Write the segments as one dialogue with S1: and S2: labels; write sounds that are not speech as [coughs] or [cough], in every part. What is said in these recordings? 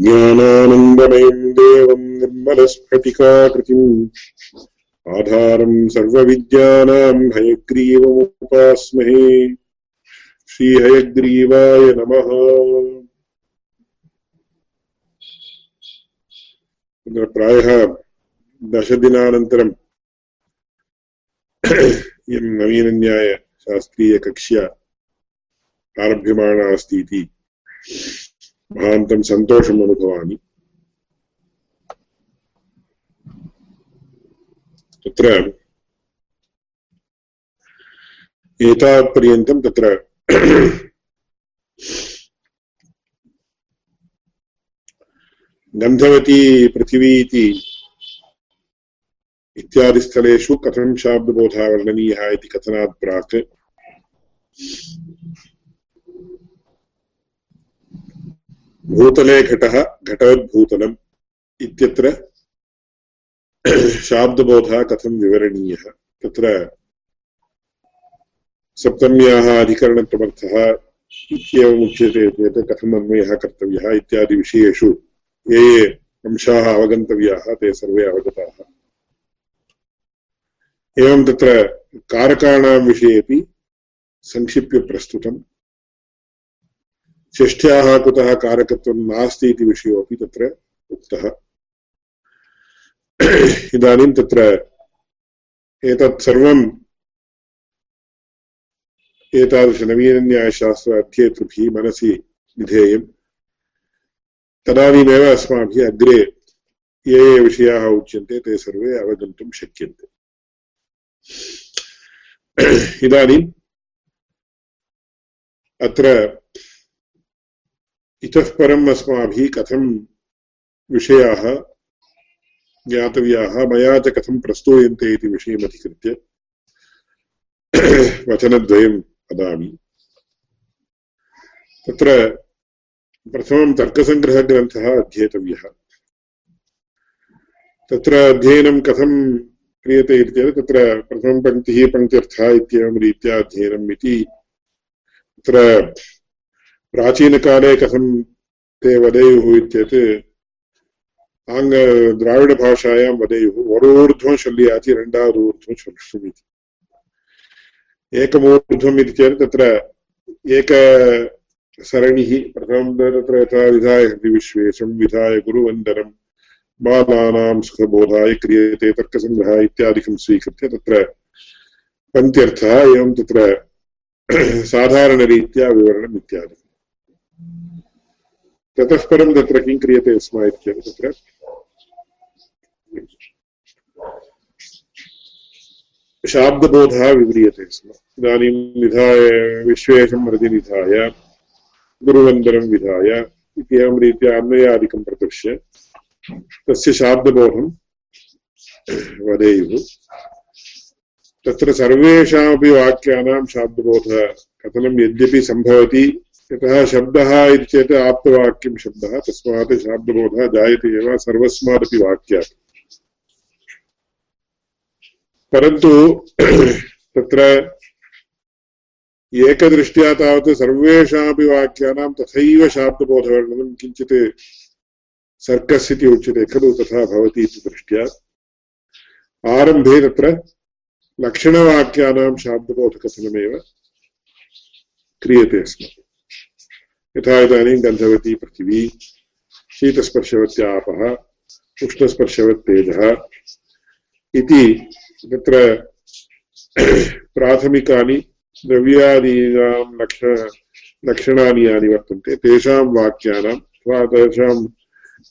S1: ज्ञानानन्दमयम् देवम् निर्मलस्फटिकाकृतिम् आधारम् सर्वविद्यानाम् हयग्रीवमुपास्महे। श्रीहयग्रीवाय नमः। प्रायः दशदिनानन्तरम् इयं नवीनन्यायशास्त्रीयकक्ष्या आरभ्यमाणा अस्ति इति महान्तं सन्तोषम् अनुभवामि तत्र एतावत्पर्यन्तं तत्र गन्धवती पृथिवी इति इत्यादिस्थलेषु कथं शाब्दबोधः वर्णनीयः इति कथनात् प्राक् भूतले घटः घटवद्भूतलम् इत्यत्र शाब्दबोधः कथं विवरणीयः? तत्र सप्तम्याः अधिकरणप्रमर्थः इत्येवम् उच्यते चेत् कथम् अन्वयः कर्तव्यः इत्यादिविषयेषु ये ये अंशाः अवगन्तव्याः ते सर्वे अवगताः। एवं तत्र कारकाणां विषयेपि संक्षिप्य प्रस्तुतम् षष्ठ्याः कुतः कारकत्वं नास्ति इति विषयोपि तत्र उक्तः। इदानीं तत्र एतत् सर्वम् एतादृशनवीनन्यायशास्त्र अध्येतृभिः मनसि विधेयम् तदानीमेव अस्माभिः अग्रे ये ये विषयाः उच्यन्ते ते सर्वे अवगन्तुं शक्यन्ते। इदानीम् अत्र इतः परम् अस्माभिः कथं विषयाः ज्ञातव्याः, मया च कथं प्रस्तूयन्ते इति विषयमधिकृत्य [coughs] वचनद्वयं वदामि। तत्र प्रथमं तर्कसङ्ग्रहग्रन्थः अध्येतव्यः। तत्र अध्ययनं कथं क्रियते इति चेत् तत्र पङ्क्त्यर्थः इत्येवं रीत्या अध्ययनम् इति तत्र प्राचीनकाले कथं ते वदेयुः इत्येत् आङ्ग द्राविडभाषायां वदेयुः। वरोर्ध्वं शल्याति, रण्डादूर्ध्वं शल्यम् इति एकमूर्ध्वम् इति चेत् तत्र एकसरणिः प्रथमं तत्र यथा विधाय हृदिविश्वे संविधाय गुरुवन्दनं, बालानां सुखबोधाय क्रियते तर्कसङ्ग्रहः इत्यादिकं स्वीकृत्य तत्र पङ्क्त्यर्थः एवं तत्र साधारणरीत्या विवरणम् इत्यादि। ततः परं तत्र किं क्रियते स्म इति चेत् तत्र शाब्दबोधः विव्रियते स्म इदानीं विधाय विश्वेशं प्रतिनिधाय गुरुवन्दनं विधाय इत्येवं रीत्या अन्वयादिकं प्रदर्श्य तस्य शाब्दबोधं वदेयुः तत्र सर्वेषामपि वाक्यानां शाब्दबोधः कथनं यद्यपि सम्भवति यतः शब्दः इति चेत् आप्तवाक्यं शब्दः, तस्मात् शाब्दबोधः जायते एव, सर्वस्मादपि वाक्यात्। परन्तु [clears throat] तत्र एकदृष्ट्या तावत् सर्वेषामपि वाक्यानां तथैव शाब्दबोधवर्णनं किञ्चित् सर्कस् इति उच्यते खलु, तथा भवति इति दृष्ट्या। आरम्भे तत्र लक्षणवाक्यानां शाब्दबोधकथनमेव क्रियते यथा इदानीं गन्धवती पृथिवी, शीतस्पर्शवत्यापः, उष्णस्पर्शवत्तेजः इति तत्र प्राथमिकानि, द्रव्यादीनां लक्ष, लक्षणानि यानि वर्तन्ते। तेषां वाक्यानां अथवा तेषां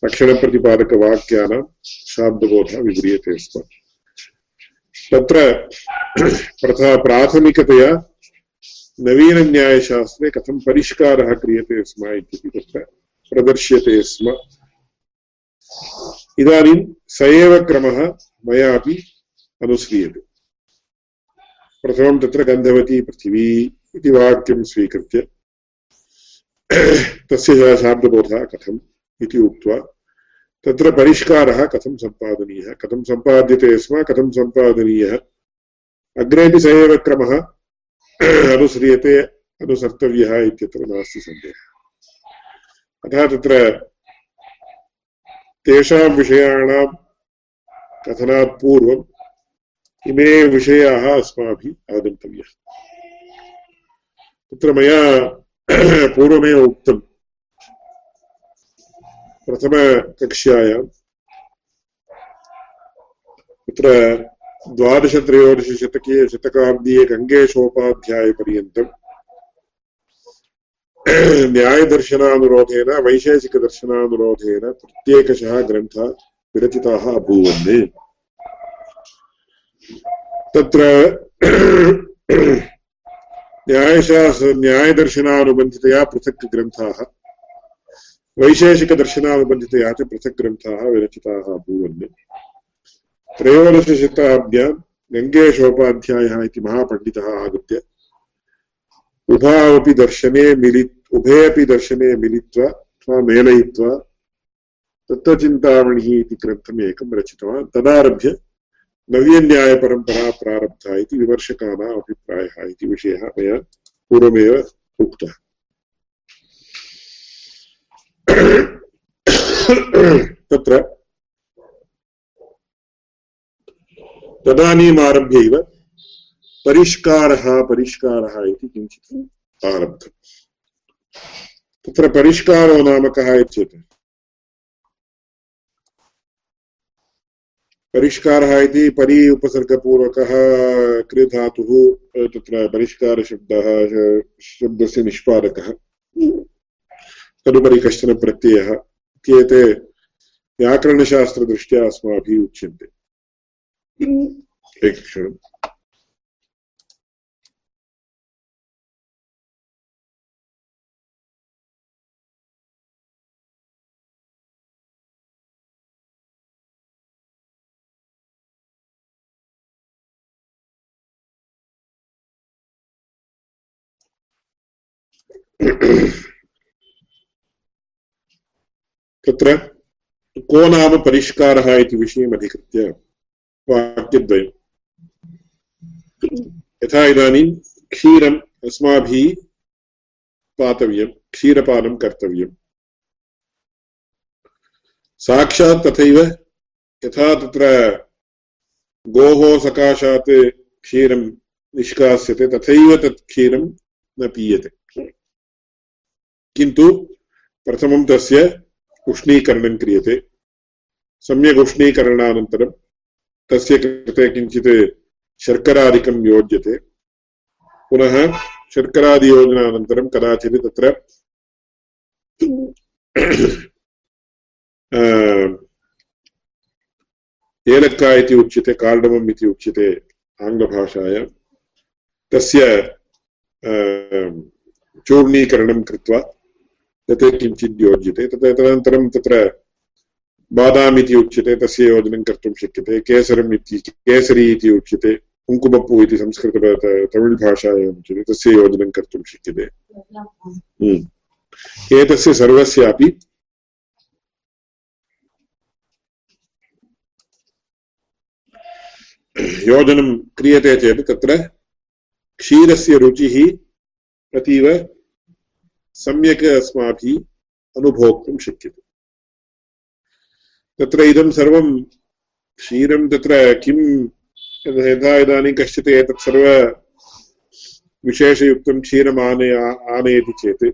S1: लक्षणप्रतिपादकवाक्यानां शाब्दबोधः विव्रियते स्म। तत्र प्रथा प्राथमिकतया नवीनन्यायशास्त्रे कथं परिष्कारः क्रियते स्म इत्यपि तत्र प्रदर्श्यते स्म। इदानीं स एव क्रमः मयापि अनुस्रियते प्रथमं तत्र गन्धवती पृथिवी इति वाक्यं स्वीकृत्य [clears throat] तस्य शाब्दबोधः कथम् इति उक्त्वा तत्र परिष्कारः कथं सम्पादनीयः, कथं सम्पाद्यते स्म, कथं सम्पादनीयः। अग्रेपि स एव क्रमः अनुस्रियते अनुसर्तव्यः इत्यत्र नास्ति सन्देहः। अतः तत्र तेषां विषयाणां कथनात् पूर्वम् इमे विषयाः अस्माभिः अवगन्तव्याः तत्र मया [clears throat] पूर्वमेव उक्तम् प्रथमकक्ष्यायां। तत्र द्वादशत्रयोदशशतकीय शतकाब्दीय गङ्गेशोपाध्यायपर्यन्तम् [clears throat] न्यायदर्शनानुरोधेन, वैशेषिकदर्शनानुरोधेन प्रत्येकशः ग्रन्थः विरचिताः अभूवन्। तत्र [clears throat] न्यायशास्त्र न्यायदर्शनानुबन्धितया पृथक् ग्रन्थाः वैशेषिकदर्शनानुबन्धितया च पृथक् ग्रन्थाः विरचिताः अभूवन्। त्रयोदशशताब्द्यां गङ्गेशोपाध्यायः इति महापण्डितः आगत्य उभावपि दर्शने मिलि उभे अपि दर्शने मिलित्वा अथवा मेलयित्वा तत्त्वचिन्तामणिः इति ग्रन्थम् एकं रचितवान्। तदारभ्य नव्यन्यायपरम्परा प्रारब्धा इति विमर्शकानाम् अभिप्रायः इति विषयः मया पूर्वमेव उक्तः। तत्र तदानीम् आरभ्यैव परिष्कारः परिष्कारः इति किञ्चित् आरब्धम्। तत्र परिष्कारो नाम कः इत्येतत् परिष्कारः इति परि उपसर्गपूर्वकः क्रियधातुः तत्र परिष्कारशब्दः, शब्दस्य निष्पादकः। तदुपरि कश्चन प्रत्ययः। इत्येते व्याकरणशास्त्रदृष्ट्या अस्माभिः उच्यन्ते। एकक्षणम् [clears throat] तत्र को नाम परिष्कारः इति विषयम् अधिकृत्य वाक्यद्वयम् यथा इदानीं क्षीरम् अस्माभिः पातव्यं क्षीरपानं कर्तव्यम्। साक्षात् तथैव यथा तत्र गोः सकाशात् क्षीरं निष्कास्यते, तथैव तत् क्षीरं न पीयते। किन्तु प्रथमं तस्य उष्णीकरणं क्रियते। सम्यक् उष्णीकरणानन्तरं तस्य कृते किञ्चित् शर्करादिकं योज्यते। पुनः शर्करादियोजनानन्तरं कदाचित् तत्र [clears throat] एलक्का इति उच्यते, कार्डमम् इति उच्यते आङ्ग्लभाषायां। तस्य चूर्णीकरणं कृत्वा, तत् किञ्चित् योज्यते। तत् तदनन्तरं तत्र बादाम् इति उच्यते तस्य योजनं कर्तुं शक्यते केसरम् इति केसरी इति उच्यते कुङ्कुमप्पु इति संस्कृत तमिळ् भाषायाम् उच्यते तस्य योजनं कर्तुं शक्यते। एतस्य सर्वस्यापि योजनं क्रियते चेत् तत्र क्षीरस्य रुचिः अतीव सम्यक् अस्माभिः अनुभोक्तुं शक्यते तत्र इदं सर्वं क्षीरं तत्र किं यथा इदानीं कश्चित् एतत् सर्वविशेषयुक्तं क्षीरम् आनय आनयति चेत्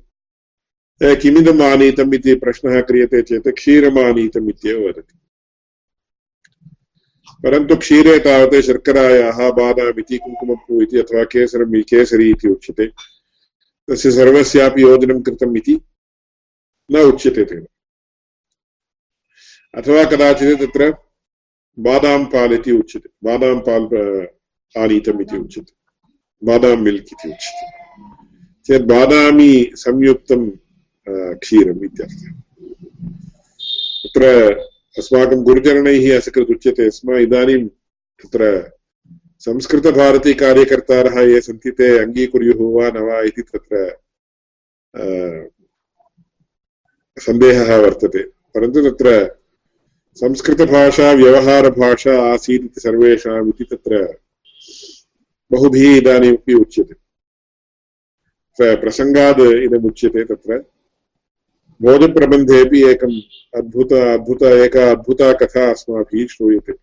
S1: किमिदम् आनीतम् इति प्रश्नः क्रियते चेत् क्षीरम् आनीतम् इत्येव वदति। परन्तु क्षीरे तावत् शर्करायाः बादाम् इति कुङ्कुमप्पु इति अथवा केसरम् केसरी इति उच्यते। तस्य सर्वस्यापि योजनं कृतम् इति न उच्यते तेन। अथवा कदाचित् तत्र बादां पाल् इति उच्यते। बादां पाल् आनीतम् इति उच्यते। बादां मिल्क् इति उच्यते। चेत् बादामी संयुक्तं क्षीरम् इत्यर्थः। तत्र अस्माकं गुरुचरणैः असकृत् उच्यते स्म। इदानीं तत्र संस्कृतभारतीकार्यकर्तारः ये सन्ति ते अङ्गीकुर्युः वा न वा इति तत्र सन्देहः वर्तते। परन्तु तत्र संस्कृतभाषा व्यवहारभाषा आसीत् इति सर्वेषाम् इति तत्र बहुभिः इदानीमपि उच्यते प्रसङ्गात् इदमुच्यते तत्र। भोजप्रबन्धेपि एकम् अद्भुत अद्भुत, एका अद्भुता कथा अस्माभिः श्रूयते।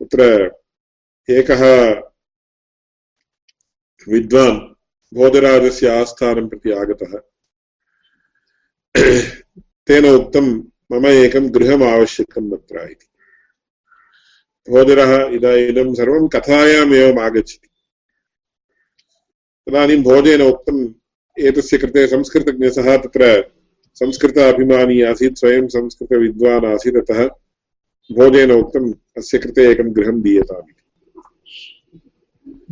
S1: तत्र एकः विद्वान् भोजराजस्य आस्थानं प्रति आगतः। तेन उक्तं मम एकं गृहम् आवश्यकम् अत्र इति। भोजरः इदानीं सर्वं कथायाम् एवम् आगच्छति। तदानीं भोजेन उक्तम्, एतस्य कृते तत्र संस्कृत अभिमानी आसीत्, स्वयं संस्कृतविद्वान् आसीत्, अतः भोजेन उक्तम्, अस्य कृते एकं गृहं दीयताम्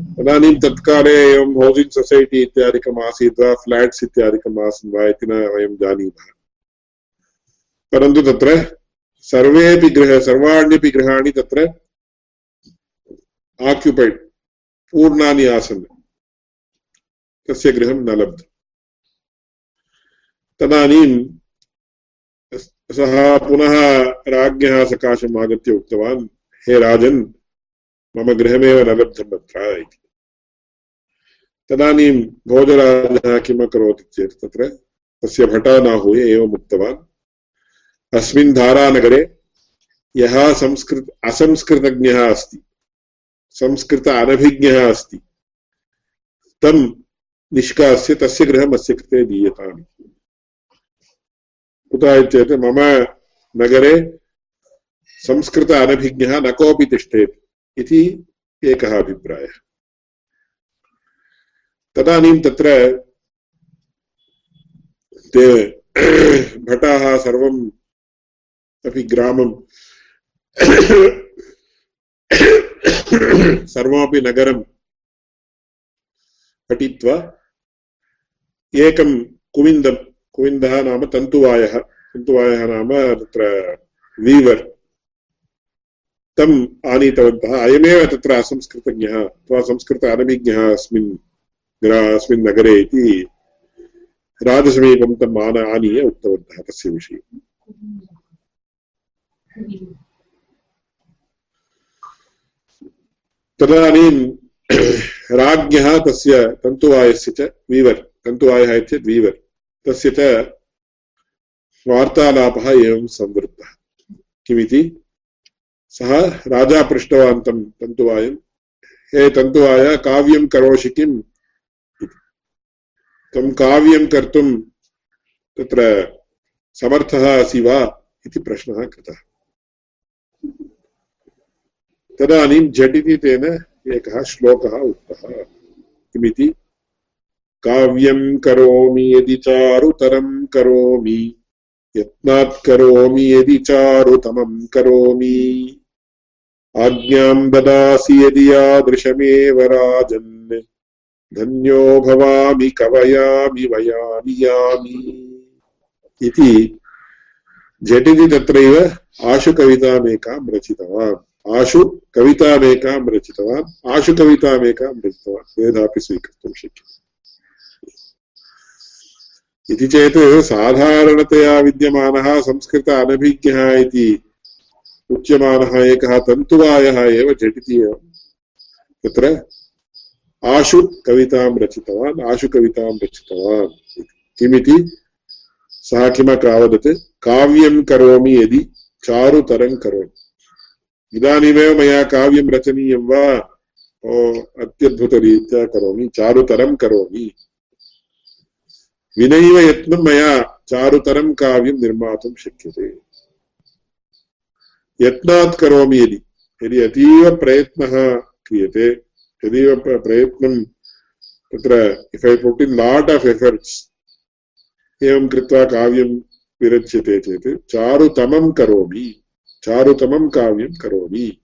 S1: तदानीं तत्काले एवं हौसिङ्ग् सोसैटि इत्यादिकम् आसीत्, वा फ्लाट्स् इत्यादिकम् आसन्, वा इति न वयं जानीमः। परन्तु तत्र सर्वेपि गृह, सर्वाण्यपि गृहाणि तत्र आक्युपैड् पूर्णानि आसन्। तस्य गृहं न लब्धम्। तदानीं सः पुनः राज्ञः सकाशम् आगत्य उक्तवान्, हे राजन्, मम गृहमेव न लब्धम् अत्र इति। तदानीं भोजराजः किम् अकरोत् चेत् तत्र तस्य भटानाहूय एवम् उक्तवान्। अस्मिन् धारानगरे यः संस्कृत असंस्कृतज्ञः अस्ति, संस्कृत अनभिज्ञः अस्ति, तं निष्कास्य तस्य गृहम् अस्य कृते दीयताम्। कुतः चेत् मम नगरे संस्कृत अनभिज्ञः न कोऽपि तिष्ठेत् इति एकः अभिप्रायः। तदानीं तत्र ते [clears throat] भटाः सर्वम् अपि ग्रामं सर्वमपि नगरं पठित्वा एकं कुविन्दं, कुविन्दः नाम तन्तुवायः तन्तुवायः नाम तत्र वीवर्। तम् आनीतवन्तः, अयमेव तत्र असंस्कृतज्ञः, अथवा संस्कृत अनभिज्ञः अस्मिन् अस्मिन् नगरे इति राजसमीपं तम् आन, आनीय उक्तवन्तः तस्य विषये। तदानीं राज्ञः तस्य तन्तुवायस्य च वीवर्, तन्तुवायः इत्येतत् वीवर्। तस्य च वार्तालापः एवं संवृत्तः। किमिति? सः राजा पृष्टवान् तं तन्तुवायं। हे तन्तुवाय, काव्यं करोषि किम्? तं काव्यं कर्तुं तत्र समर्थः असि वा इति प्रश्नः कृतः। तदानीं झटिति तेन एकः श्लोकः उक्तः। किमिति? काव्यं करोमि यदि चारुतरं करोमि, यत्नात् करोमि यदि चारुतमं करोमि। आज्ञां ददासि यदि यादृशमेव राजन्, धन्यो भवामि कवयामि वयामि यामि। इति झटिति तत्रैव आशुकवितामेकां रचितवान्। आशु कवितामेकां रचितवान् आशुकवितामेकां रचितवान् वेदापि स्वीकर्तुं शक्यते। इति चेत् साधारणतया विद्यमानः संस्कृत अनभिज्ञः इति उच्यमानः एकः तन्तुवायः एव झटिति एव। तत्र आशु कवितां रचितवान्, आशु कवितां रचितवान् किमिति? सः किमकावदत्? काव्यं करोमि यदि, चारुतरं करोमि। इदानीमेव मया काव्यं रचनीयं वा? ओ, अत्यद्भुतरीत्या करोमि, चारुतरं करोमि। विनैव यत्नं मया चारुतरं काव्यं निर्मातुं शक्यते। यत्नात् करोमि यदि। यदि अतीव प्रयत्नः क्रियते, यदीव प्रयत्नं तत्र if I put in lot of efforts एवं कृत्वा काव्यं विरच्यते चेत् चारुतमं करोमि। चारुतमं काव्यं करोमि।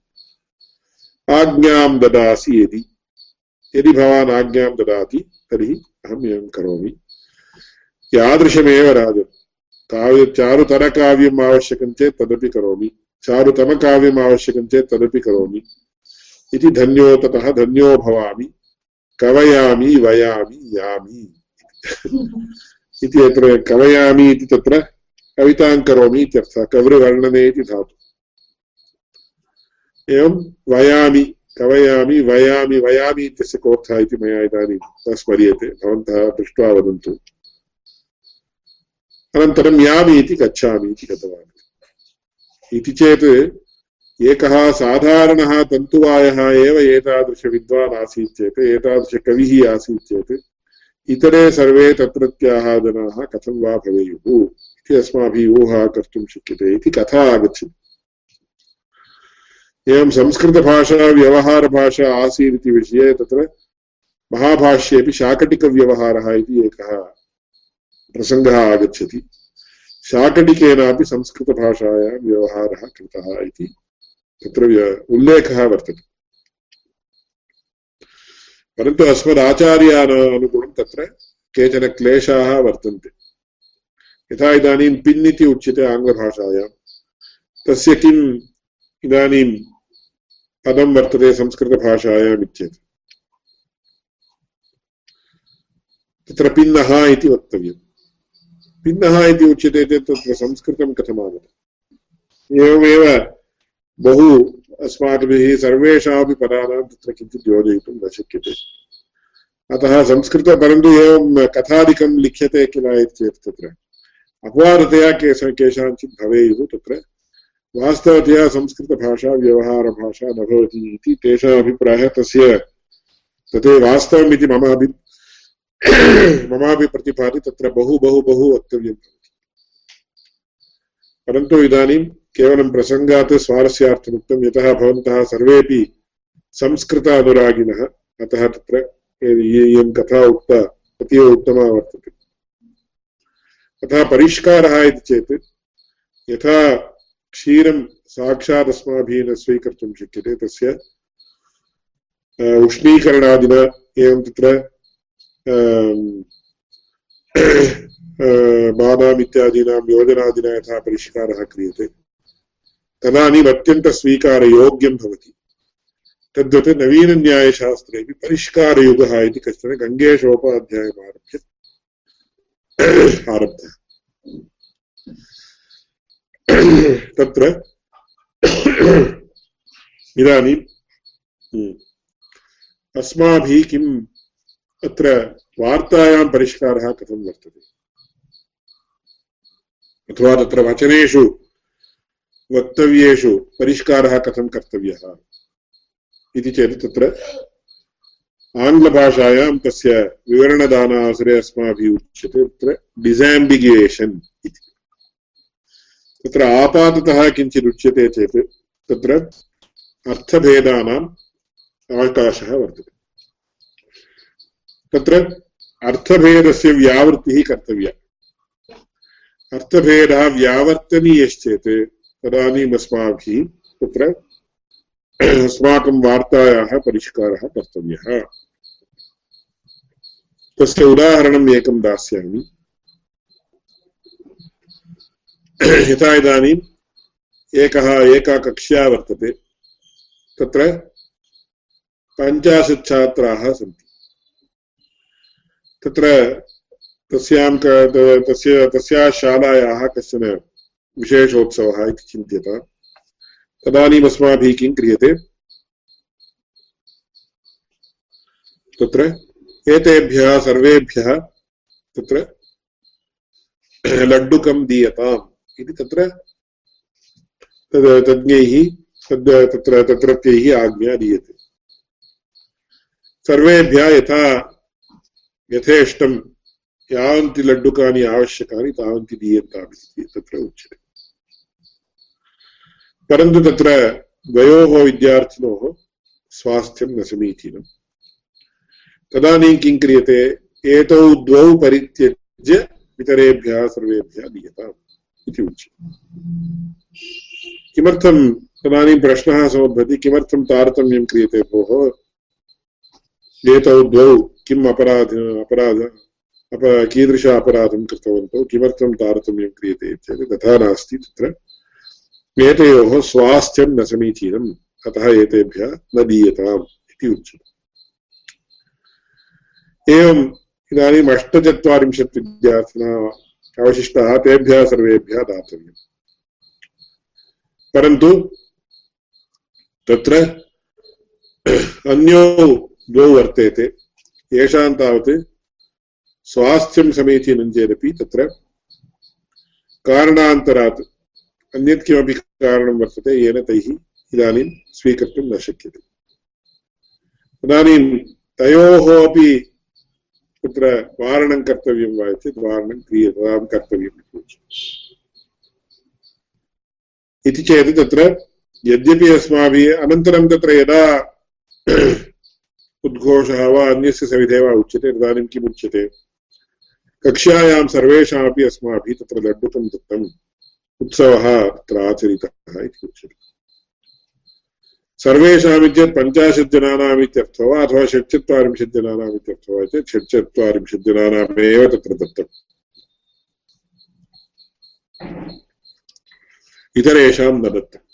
S1: आज्ञां ददासि यदि। यदि भवान् आज्ञां ददाति, तर्हि अहम् एवं करोमि। यादृशमेव राजन्। काव्य चारुतरकाव्यम् आवश्यकं चेत् तदपि करोमि। चारुतमकाव्यम् आवश्यकं चेत् तदपि करोमि। इति धन्यो ततः धन्यो भवामि। कवयामि, वयामि, यामि। इति अत्र कवयामि इति तत्र कवितां करोमि इत्यर्थः। कवृवर्णने इति धातु। एवं वयामि कवयामि वयामि वयामि इत्यस्य कोऽर्थः इति मया इदानीं न स्मर्यते। भवन्तः दृष्ट्वा वदन्तु। अनन्तरं यामि इति गच्छामि इति गतवान्। इति चेत् एकः साधारणः तन्तुवायः एव एतादृशविद्वान् आसीत् चेत्, एतादृशकविः आसीत् चेत्, इतरे सर्वे तत्रत्याः जनाः कथं वा भवेयुः इति अस्माभिः ऊहा कर्तुं शक्यते इति कथा आगच्छति। एवं संस्कृतभाषा व्यवहारभाषा आसीत् इति विषये तत्र महाभाष्येपि शाकटिकव्यवहारः इति एकः प्रसङ्गः आगच्छति। शाकटिकेनापि संस्कृतभाषायां व्यवहारः कृतः इति तत्र उल्लेखः वर्तते। परन्तु अस्मदाचार्यानुगुणं तत्र केचन क्लेशाः वर्तन्ते। यथा इदानीं पिन् इति उच्यते आङ्ग्लभाषायां। तस्य किम् इदानीं पदं वर्तते संस्कृतभाषायाम् इत्येतत् तत्र पिन्नः इति वक्तव्यम् पिन्नः इति उच्यते चेत् तत्र संस्कृतं कथमागतम् एवमेव बहु अस्माभिः सर्वेषामपि पदानां तत्र किञ्चित् योजयितुं न शक्यते अतः संस्कृत परन्तु एवं कथादिकं लिख्यते किल इति चेत् तत्र अपवादतया केष केषाञ्चित् भवेयुः तत्र वास्तवतया संस्कृतभाषा व्यवहारभाषा न भवति इति तेषाम् अभिप्रायः तस्य तदेव वास्तवम् इति मम अभि [coughs] ममापि प्रतिभाति तत्र बहु बहु बहु वक्तव्यं भवति। परन्तु इदानीं केवलं प्रसङ्गात् स्वारस्यार्थमुक्तं यतः भवन्तः सर्वेपि संस्कृत अनुरागिणः अतः तत्र इयं कथा उक्ता अतीव उत्तमा वर्तते। अतः परिष्कारः इति चेत् यथा क्षीरं साक्षात् अस्माभिः न स्वीकर्तुं शक्यते तस्य उष्णीकरणादिना एवं तत्र बादाम् इत्यादीनां योजनादिना यथा परिष्कारः क्रियते तदानीम् अत्यन्तस्वीकारयोग्यं भवति तद्वत् नवीनन्यायशास्त्रेपि परिष्कारयुगः इति कश्चन गङ्गेशोपाध्यायमारभ्य आरब्धः तत्र इदानीम् अस्माभिः किं अत्र वार्तायां परिष्कारः कथं वर्तते? अथवा तत्र वचनेषु, वक्तव्येषु परिष्कारः कथं कर्तव्यः? इति चेत् तत्र आङ्ग्लभाषायां तस्य विवरणदानावसरे अस्माभिः उच्यते, तत्र डिसाम्बिग्युयेशन् इति। तत्र आपाततः किञ्चित् उच्यते चेत् तत्र अर्थभेदानाम् अवकाशः वर्तते। तत्र अर्थभेदस्य व्यावृत्तिः कर्तव्या। अर्थभेदः व्यावर्तनीयश्चेत् तदानीम् अस्माभिः तत्र अस्माकं वार्तायाः परिष्कारः कर्तव्यः। तस्य उदाहरणम् एकं दास्यामि। [coughs] यथा इदानीम् एकः एका कक्ष्या वर्तते, तत्र पञ्चाशत् छात्राः सन्ति। तत्र तस्यां तस्य, तस्याः शालायाः कश्चन विशेषोत्सवः इति चिन्त्यत। तदानीम् अस्माभिः किं क्रियते? तत्र एतेभ्यः, सर्वेभ्यः तत्र [coughs] लड्डुकं दीयताम्। इति तत्र तज्ञैः तत्र तत्रत्यैः आज्ञा दीयते। सर्वेभ्यः यथा यथेष्टं यावन्ति लड्डुकानि आवश्यकानि तावन्ति दीयन्ताम् इति तत्र उच्यते। परन्तु तत्र द्वयोः विद्यार्थिनोः स्वास्थ्यं न समीचीनं। तदानीं किं क्रियते? एतौ द्वौ परित्यज्य इतरेभ्यः सर्वेभ्यः दीयताम्। इति उच्यते। किमर्थं तदानीं प्रश्नः समुद्भवति किमर्थं तारतम्यं क्रियते भोः? एतौ द्वौ किम् अपराध अपराध अप कीदृश अपराधं कृतवन्तौ? किमर्थं तारतम्यं क्रियते चेत् तथा नास्ति तत्र। एतयोः स्वास्थ्यं न समीचीनम्, अतः एतेभ्यः न दीयताम् इति उच्यते। एवम् इदानीम् अष्टचत्वारिंशत् अवशिष्टाः तेभ्यः सर्वेभ्यः दातव्यम्। परन्तु तत्र अन्यौ द्वौ वर्तेते। येषां तावत् स्वास्थ्यं समीचीनं चेदपि तत्र कारणान्तरात् अन्यत् किमपि कारणं वर्तते, येन तैः इदानीं स्वीकर्तुं न शक्यते। इदानीं तयोः अपि तत्र वारणं कर्तव्यं वा चेत् वारणं क्रियतां कर्तव्यम् इति चेत् तत्र यद्यपि अस्माभिः अनन्तरं तत्र यदा [clears throat] उद्घोषः वा अन्यस्य सविधे वा उच्यते, तदानीं किम् उच्यते? कक्ष्यायां सर्वेषामपि अस्माभिः तत्र लड्डुकं दत्तम्, उत्सवः तत्र आचरितः इति उच्यते। सर्वेषाम् इत्येतत् पञ्चाशत् जनानाम् इत्यर्थो वा? अथवा षट्चत्वारिंशत् जनानाम् इत्यर्थो वा चेत् षट्चत्वारिंशत् जनानामेव तत्र दत्तम्। इतरेषां न दत्तम्।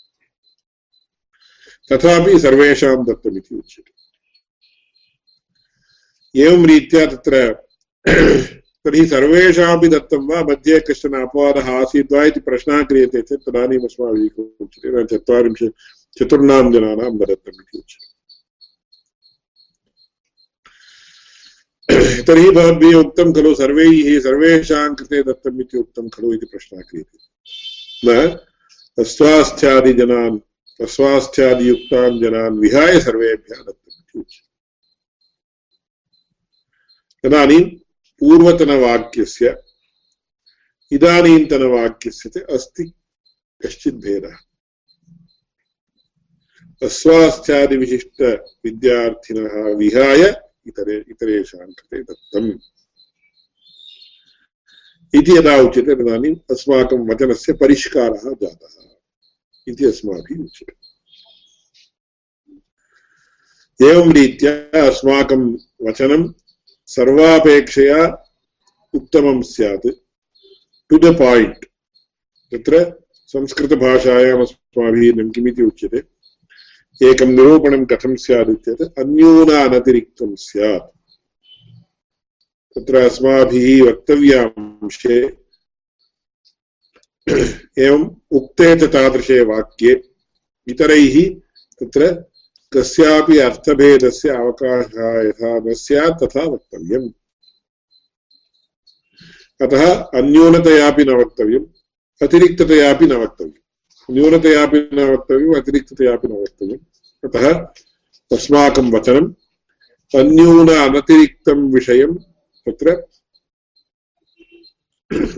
S1: तथापि सर्वेषां दत्तमिति उच्यते। एवं रीत्या तत्र [clears throat] तर्हि सर्वेषामपि दत्तं वा? मध्ये कश्चन अपवादः आसीत् वा इति प्रश्नः क्रियते चेत् तदानीम् अस्माभिः उच्यते? चत्वारिंशत् चतुर्णां जनानां दत्तम् इति उच्यते। तर्हि भवद्भिः उक्तं खलु, सर्वैः सर्वेषां कृते दत्तम् इति उक्तं खलु इति प्रश्नः क्रियते। न, अस्वास्थ्यादिजनान्, अस्वास्थ्यादियुक्तान् जनान् विहाय सर्वेभ्यः दत्तम् इति उच्यते। तदानीं पूर्वतनवाक्यस्य इदानीन्तनवाक्यस्य च अस्ति कश्चित् भेदः। अस्वास्थ्यादिविशिष्टविद्यार्थिनः विहाय इतरे, इतरेषां कृते दत्तम्। इति यदा उच्यते तदानीम् अस्माकं वचनस्य परिष्कारः जातः। इति अस्माभिः उच्यते। एवं रीत्या अस्माकं वचनं सर्वापेक्षया उत्तमं स्यात्। टु द पायिण्ट् तत्र संस्कृतभाषायाम् अस्माभिः किमिति उच्यते? एकं निरूपणं कथं स्यात् इत्येतत् अन्यूनानतिरिक्तं स्यात्। तत्र अस्माभिः वक्तव्यांशे एवम् उक्ते च तादृशे वाक्ये, इतरैः तत्र कस्यापि अर्थभेदस्य अवकाशः यथा न स्यात् तथा वक्तव्यम्। अतः अन्यूनतयापि न वक्तव्यम्, अतिरिक्ततयापि न वक्तव्यम्। न्यूनतयापि न वक्तव्यम् अतिरिक्ततयापि न वक्तव्यम् अतः अस्माकं वचनम् अन्यून अनतिरिक्तं विषयं तत्र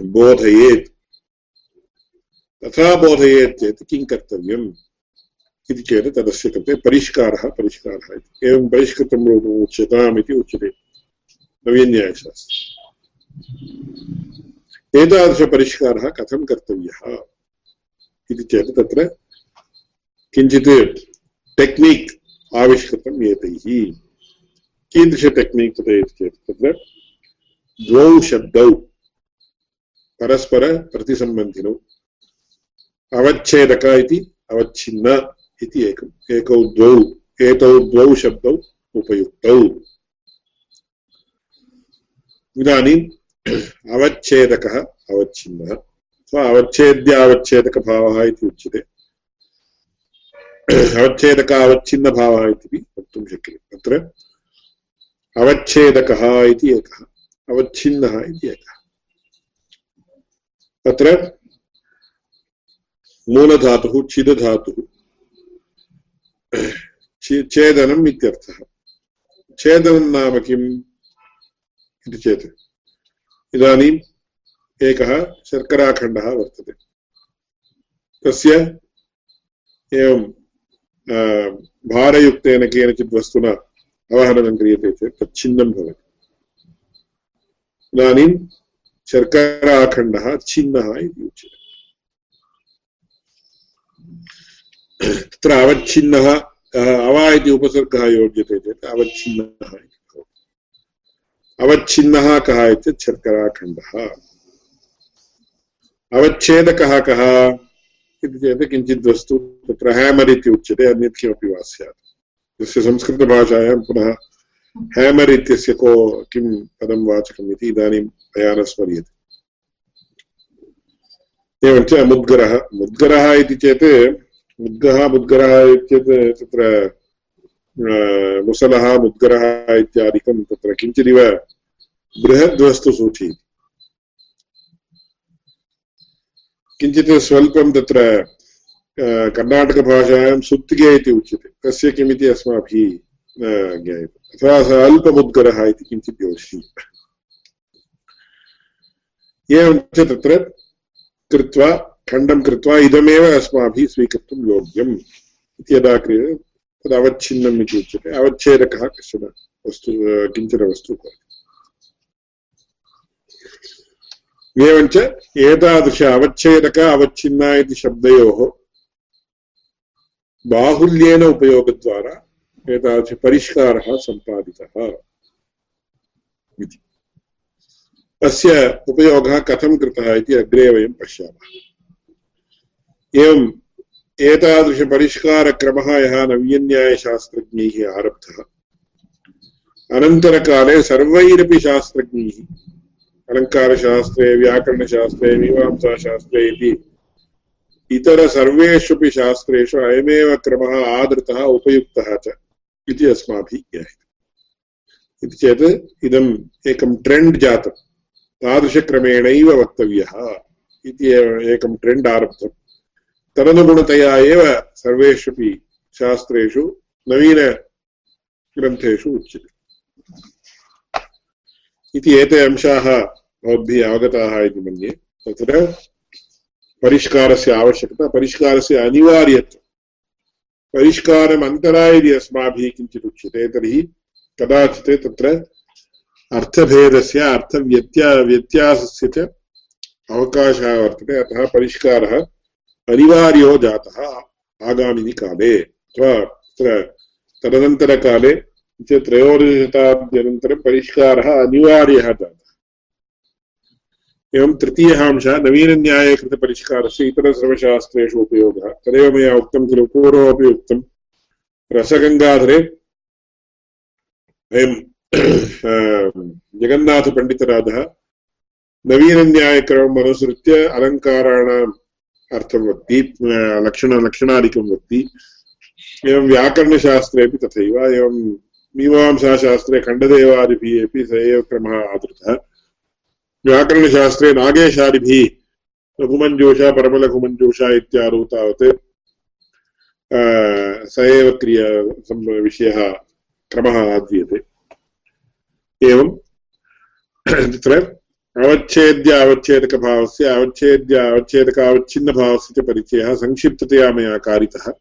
S1: बोधयेत्। तथा बोधयेत् चेत् किं कर्तव्यम् इति चेत् तदस्य कृते परिष्कारः परिष्कारः इति। एवं परिष्कृतं रूपम् उच्यताम् इति उच्यते नवीन्यायशास्त्रे। एतादृशपरिष्कारः कथं कर्तव्यः? इति चेत् तत्र किञ्चित् टेक्निक् आविष्कृतम् एतैः। कीदृश टेक्निक् तत् इति चेत् तत्र द्वौ शब्दौ परस्परप्रतिसम्बन्धिनौ अवच्छेदक इति, अवच्छिन्न इति एकम् एकौ द्वौ, एतौ द्वौ शब्दौ उपयुक्तौ। इदानीम् अवच्छेदकः, अवच्छिन्नः। अथवा अवच्छेद्यावच्छेदकभावः इति उच्यते। [coughs] अवच्छेदक अवच्छिन्नभावः इति वक्तुं शक्यते। तत्र अवच्छेदकः इति एकः, अवच्छिन्नः इति एकः। तत्र मूलधातुः, छिदधातुः [coughs] छेदनम् इत्यर्थः। छेदनं नाम किम् इति चेत् इदानीम् एकः शर्कराखण्डः वर्तते। तस्य एवं भारयुक्तेन केनचित् वस्तुना अवहरणं क्रियते चेत् तच्छिन्नं भवति। इदानीं शर्कराखण्डः छिन्नः इति उच्यते। तत्र अवच्छिन्नः अवा इति उपसर्गः योज्यते चेत् अवच्छिन्नः इति भवति। अवच्छिन्नः कः इत्येतत्? शर्कराखण्डः। अवच्छेदकः कः? इति चेत् किञ्चित् वस्तु तत्र हेमर् इति उच्यते, अन्यत् किमपि वा स्यात्। तस्य संस्कृतभाषायां पुनः हेमर् इत्यस्य को, किं पदं वाचकम् इति इदानीं मया न स्मर्यते एवञ्च मुद्गरः। मुद्गरः इति चेत्, मुद्गः, मुद्गरः इत्येतत् तत्र मुसलः, मुद्गरः इत्यादिकं तत्र किञ्चिदिव बृहद्वस्तुसूची किञ्चित् स्वल्पं तत्र कर्णाटकभाषायां सुत्तिगे इति उच्यते। तस्य किमिति अस्माभिः ज्ञायते। अथवा सः अल्पमुद्गरः इति किञ्चित् योजयति एवञ्च तत्र कृत्वा, खण्डं कृत्वा इदमेव अस्माभिः स्वीकर्तुं योग्यम् इति यदा क्रियते तदवच्छिन्नम् इति उच्यते। अवच्छेदकः कश्चन वस्तु किंचन वस्तु एवञ्च एतादृश अवच्छेदक अवच्छिन्ना इति शब्दयोः बाहुल्येन उपयोगद्वारा एतादृशपरिष्कारः सम्पादितः इति। अस्य उपयोगः कथं कृतः इति अग्रे वयं पश्यामः। एवम् एतादृशपरिष्कारक्रमः यः नव्यन्यायशास्त्रज्ञैः आरब्धः। अनन्तरकाले सर्वैरपि शास्त्रज्ञैः अलङ्कारशास्त्रे, व्याकरणशास्त्रे, मीमांसाशास्त्रे इति। इतर सर्वेष्वपि शास्त्रेषु अयमेव क्रमः आदृतः, उपयुक्तः च इति अस्माभिः ज्ञायते। इति चेत् इदम् एकं ट्रेण्ड् जातं तादृशक्रमेणैव वक्तव्यः इति एकं ट्रेण्ड् आरब्धम्। तदनुगुणतया एव सर्वेष्वपि शास्त्रेषु नवीनग्रन्थेषु उच्यते। इति एते अंशाः भवद्भिः अवगताः इति मन्ये। तत्र परिष्कारस्य आवश्यकता, परिष्कारस्य अनिवार्यत्वं। परिष्कारम् अन्तरा यदि अस्माभिः किञ्चित् उच्यते, तर्हि कदाचित् तत्र अर्थभेदस्य, अर्थव्यत्या, व्यत्यासस्य च अवकाशः वर्तते। अतः परिष्कारः अनिवार्यो जातः आगामिनि काले अथवा तत्र तदनन्तरकाले त्रयोदशशताब्द्यनन्तरं परिष्कारः अनिवार्यः जातः। एवं तृतीयः अंशः नवीनन्याये कृतपरिष्कारस्य इतरसर्वशास्त्रेषु उपयोगः। तदेव मया उक्तं खलु पूर्वमपि उक्तं। रसगङ्गाधरे वयं जगन्नाथपण्डितराजः नवीनन्यायक्रमम् अनुसृत्य अलङ्काराणाम् अर्थं वक्ति लक्षणलक्षणादिकं वक्ति। एवं व्याकरणशास्त्रे अपि तथैव, एवं मीमांसाशास्त्रे खण्डदेवादिभिः अपि स एव क्रमः आदृतः। व्याकरणशास्त्रे नागेशादिभिः लघुमञ्जूषा परमलघुमञ्जूषा इत्यादौ तावत् स एव क्रिया विषयः, क्रमः आद्रियते एवं, तत्र अवच्छेद्य, अवच्छेदकभावस्य, अवच्छेद्य अवच्छेदक अवच्छिन्नभावस्य च परिचयः संक्षिप्ततया मया कारितः।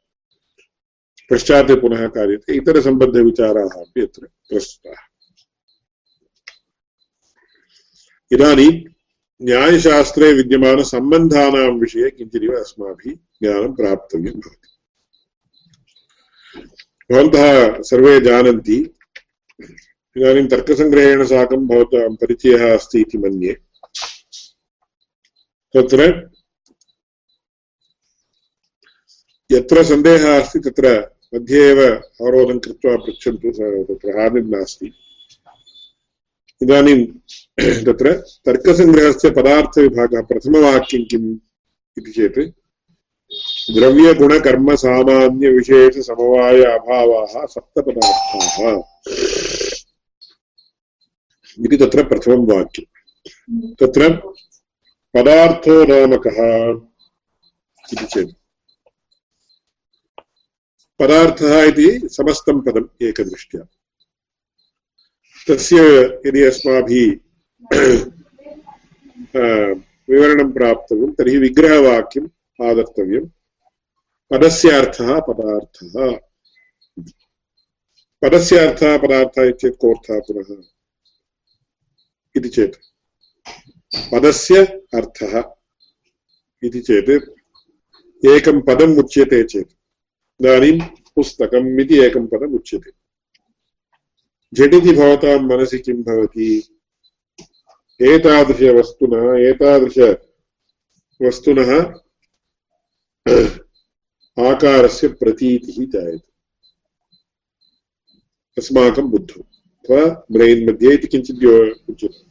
S1: पश्चात् पुनः कार्यते। इतरसम्बद्धविचाराः अपि अत्र प्रस्तुताः। इदानीं न्यायशास्त्रे विद्यमानसम्बन्धानां विषये किञ्चिदिव अस्माभिः ज्ञानं प्राप्तव्यं भवति। भवन्तः सर्वे जानन्ति, इदानीं तर्कसङ्ग्रहेण साकं भवतां परिचयः अस्ति इति मन्ये। तत्र यत्र सन्देहः अस्ति तत्र मध्ये एव अवरोधं कृत्वा पृच्छन्तु तत्र हानिर्नास्ति। इदानीं [clears throat] तत्र तर्कसङ्ग्रहस्य पदार्थविभागः प्रथमवाक्यं किम् इति चेत् द्रव्यगुणकर्मसामान्यविशेषसमवाय अभावाः सप्तपदार्थाः इति तत्र प्रथमं वाक्यं तत्र पदार्थो नाम कः इति चेत्। पदार्थः इति समस्तं पदम् एकदृष्ट्या। तस्य यदि अस्माभिः [clears throat] विवरणं प्राप्तव्यं, तर्हि विग्रहवाक्यम् आदर्तव्यं। पदस्य अर्थः पदार्थः। पदस्य पदार्थः इत्येतत् कोऽर्थः पुनः? इति चेत्। पदस्य अर्थः इति चेत्। एकं पदम् उच्यते चेत्। इदानीं पुस्तकम् इति एकं पदम् उच्यते। झटिति भवतां मनसि किं भवति? एतादृशवस्तुनः एतादृशवस्तुनः आकारस्य प्रतीतिः जायते। अस्माकं बुद्धौ, अथवा ब्रैन् मध्ये इति किञ्चित् उच्यते।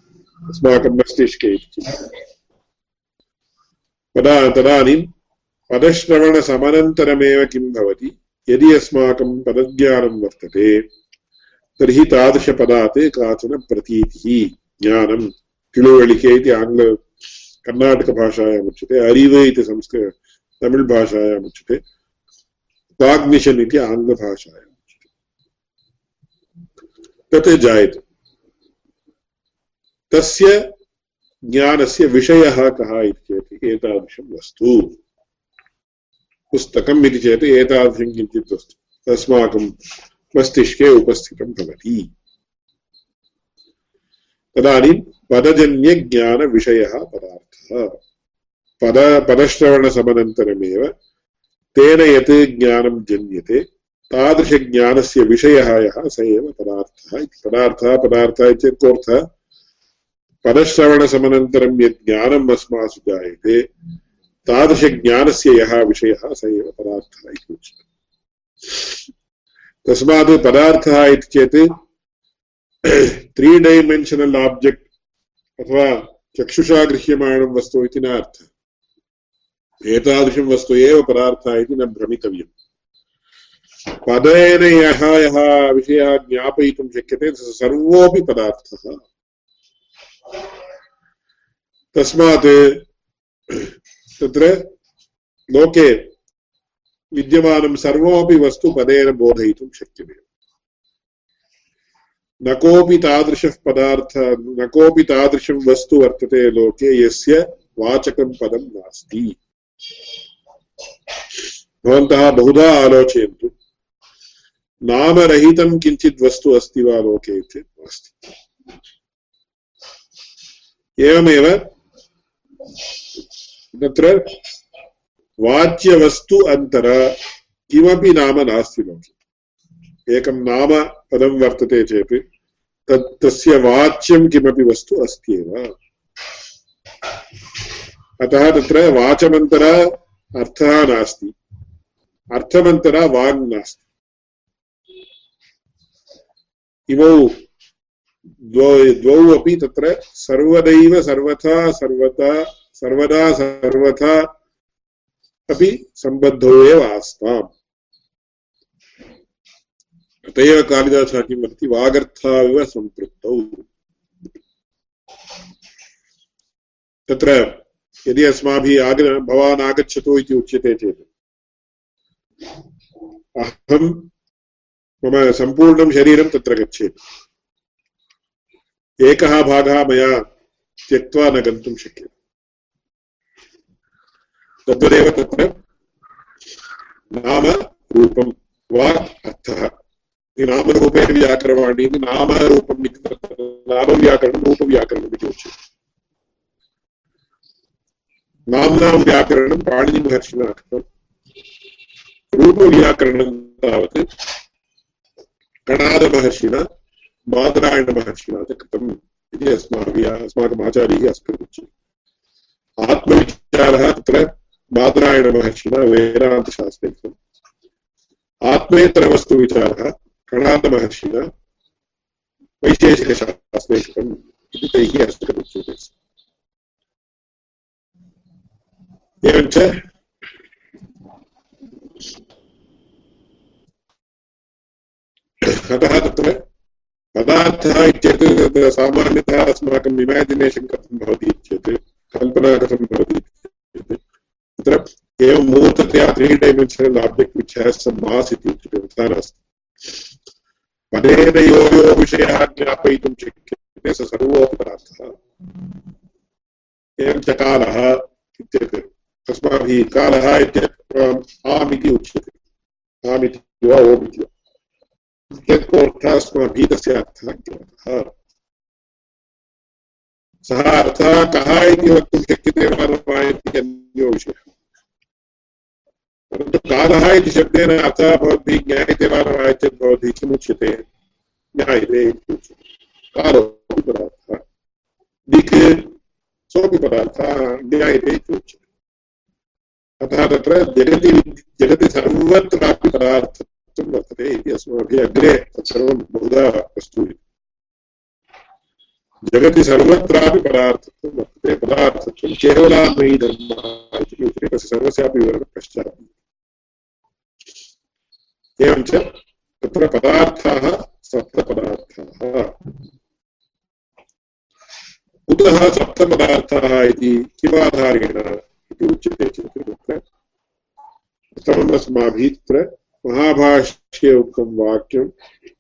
S1: अस्माकं मस्तिष्के इति तदा तदानीं पदश्रवणसमनन्तरमेव किं भवति? यदि अस्माकं पदज्ञानं वर्तते तर्हि तादृशपदात् काचन प्रतीतिः। ज्ञानं। तिलुवळिके इति आङ्ग्ल कर्णाटकभाषायाम् उच्यते, अरिवे इति संस्क तमिळ्भाषायाम् उच्यते काग्निशन् इति आङ्ग्लभाषायाम् उच्यते। तत् जायते। तस्य ज्ञानस्य विषयः कः इति चेत् एतादृशं वस्तु। पुस्तकम् इति चेत् एतादृशं किञ्चित् वस्तु। अस्माकं मस्तिष्के उपस्थितं भवति। तदानीं पदजन्यज्ञानविषयः पदार्थः। पद, पदश्रवणसमनन्तरमेव तेन यत् ज्ञानं जन्यते, तादृशज्ञानस्य विषयः यः स एव पदार्थः इति। पदार्थः पदार्थः चेत् कोऽर्थः? पदश्रवणसमनन्तरं यत् ज्ञानम् अस्मासु जायते, तादृशज्ञानस्य यः विषयः स एव पदार्थः इति उच्यते। तस्मात् पदार्थः इति चेत् त्री डैमेन्शनल् आब्जेक्ट् अथवा चक्षुषा गृह्यमाणं वस्तु इति न अर्थः। एतादृशं वस्तु एव पदार्थः इति न भ्रमितव्यम्। पदेन यः यः विषयः ज्ञापयितुं शक्यते सर्वोऽपि पदार्थः। तस्मात् तत्र लोके विद्यमानं सर्वमपि वस्तु पदेन बोधयितुं शक्यते न कोऽपि तादृशः पदार्थः, न कोऽपि तादृशं वस्तु वर्तते लोके, यस्य वाचकं पदं नास्ति। भवन्तः बहुधा आलोचयन्तु। नामरहितं किञ्चित् वस्तु अस्ति वा लोके चेत् नास्ति। एवमेव, तत्र वाच्यवस्तु अन्तर किमपि नाम नास्ति लोके एकं नाम पदं वर्तते चेत्, तत् तस्य वाच्यं किमपि वस्तु अस्ति एव। अतः तत्र वाचमन्तर अर्थः नास्ति। अर्थमन्तर वाङ् नास्ति। इमौ द्वौ द्वौ अपि तत्र सर्वदैव सर्वथा सर्वथा सर्वदा सर्वथा अपि सम्बद्धौ एव आस्ताम्। अत एव कालिदासः किं वदति तत्र यदि अस्माभिः आग भवान् आगच्छतु इति उच्यते चेत्। अहं मम सम्पूर्णं शरीरं तत्र गच्छेत्। एकः भागः मया त्यक्त्वा न गन्तुं शक्यते। तद्वदेव तत्र नाम रूपं वा अर्थः। नामरूपेण व्याकरवाणी नामरूपम् इति नामव्याकरणं रूपव्याकरणम् इति उच्यते। नाम्नां व्याकरणं पाणिनिमहर्षिणा कृतं। रूपव्याकरणं तावत् कणादमहर्षिणा बादरायणमहर्षिणा च कृतम् इति अस्माभिः, अस्माकम् आचार्यैः अस्माभिः उच्यते। आत्मविचारः तत्र बादरायणमहर्षिणा वेदान्तशास्त्रे आत्मेतरवस्तुविचारः कणादमहर्षिणा वैशेषिकशास्त्रे कृतम् इति तैः अस्माभिरुच्यते एवञ्च अतः तत्र पदार्थः इत्येतत् सामान्यतः अस्माकम् इमेजिनेशन् कथं भवति कल्पना कथं भवति तत्र एवं मूर्ततया त्री डैमेन्शनल् आब्जेक्ट् विच् हेस् सम् मास् इति उच्यते नास्ति पदेन यो यो विषयः ज्ञापयितुं शक्यते स सर्वोऽपि पदार्थः एवं च कालः इत्येतत् अस्माभिः कालः इत्यत्र आम् इति उच्यते आम् इति वा ओम् इति वा यत्कोऽर्थः अस्माभिः तस्य अर्थः ज्ञातः सः अर्थः कः इति वक्तुं शक्यते वा न वा इति अन्यो विषयः परन्तु कालः इति शब्देन अर्थः भवद्भिः ज्ञायते वा न वा चेत् भवद्भिः किमुच्यते ज्ञायते इति उच्यते कालोपि पदार्थः दिक् सोऽपि पदार्थः ज्ञायते इति उच्यते अतः तत्र जगति जगति सर्वत्रापि पदार्थः वस्तुं वर्तते इति अस्माभिः अग्रे तत्सर्वं बहुधा वस्तु जगति सर्वत्रापि पदार्थत्वं वर्तते। पदार्थत्वं केवलात्मयी धर्मः इति सर्वस्यापि विवरणं पश्चात्। एवञ्च तत्र पदार्थाः सप्तपदार्थाः। कुतः सप्तपदार्थाः इति किमाधारेण इति उच्यते चेत् तत्र प्रथमम् अस्माभिः तत्र महाभाष्ये उक्तं वाक्यं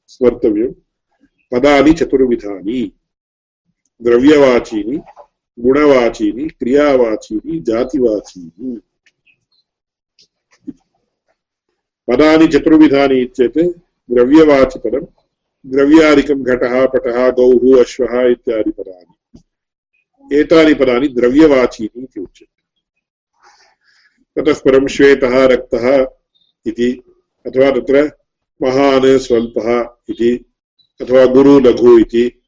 S1: स्मर्तव्यं, पदानि चतुर्विधानि। द्रव्यवाचीनि, गुणवाचीनि, क्रियावाचीनि, जातिवाचीनि। पदानि चतुर्विधानि चेत् द्रव्यवाचिपदं, द्रव्यादिकं घटः, पटः, गौः, अश्वः इत्यादि पदानि। एतानि पदानि द्रव्यवाचीनि इति उच्यते। ततः परं श्वेतः, रक्तः इति, अथवा तत्र महान्, स्वल्पः इति, अथवा गुरु, लघु इति।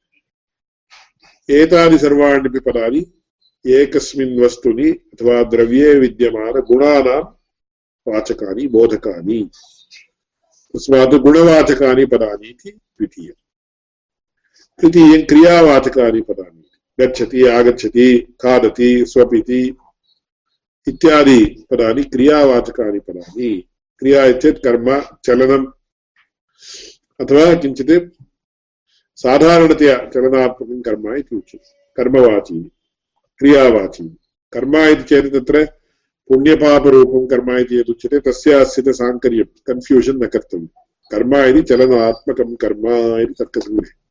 S1: एतानि सर्वाण्यपि पदानि एकस्मिन् वस्तुनि अथवा द्रव्ये विद्यमानगुणानां वाचकानि, बोधकानि। तस्मात् गुणवाचकानि पदानि इति द्वितीयम्। तृतीयं क्रियावाचकानि पदानि। गच्छति, आगच्छति, खादति, स्वपिति इत्यादि पदानि क्रियावाचकानि पदानि। क्रिया चेत् कर्म, चलनम् अथवा किञ्चित् साधारणतया चलनात्मकं कर्म इति उच्यते। कर्मवाची, क्रियावाची। कर्म इति चेत् तत्र पुण्यपापरूपं कर्म इति यदुच्यते तस्य अस्य साङ्कर्यं कन्फ्यूषन् न कर्तव्यं। कर्म इति चलनात्मकं कर्म इति तर्कसङ्ग्रहे।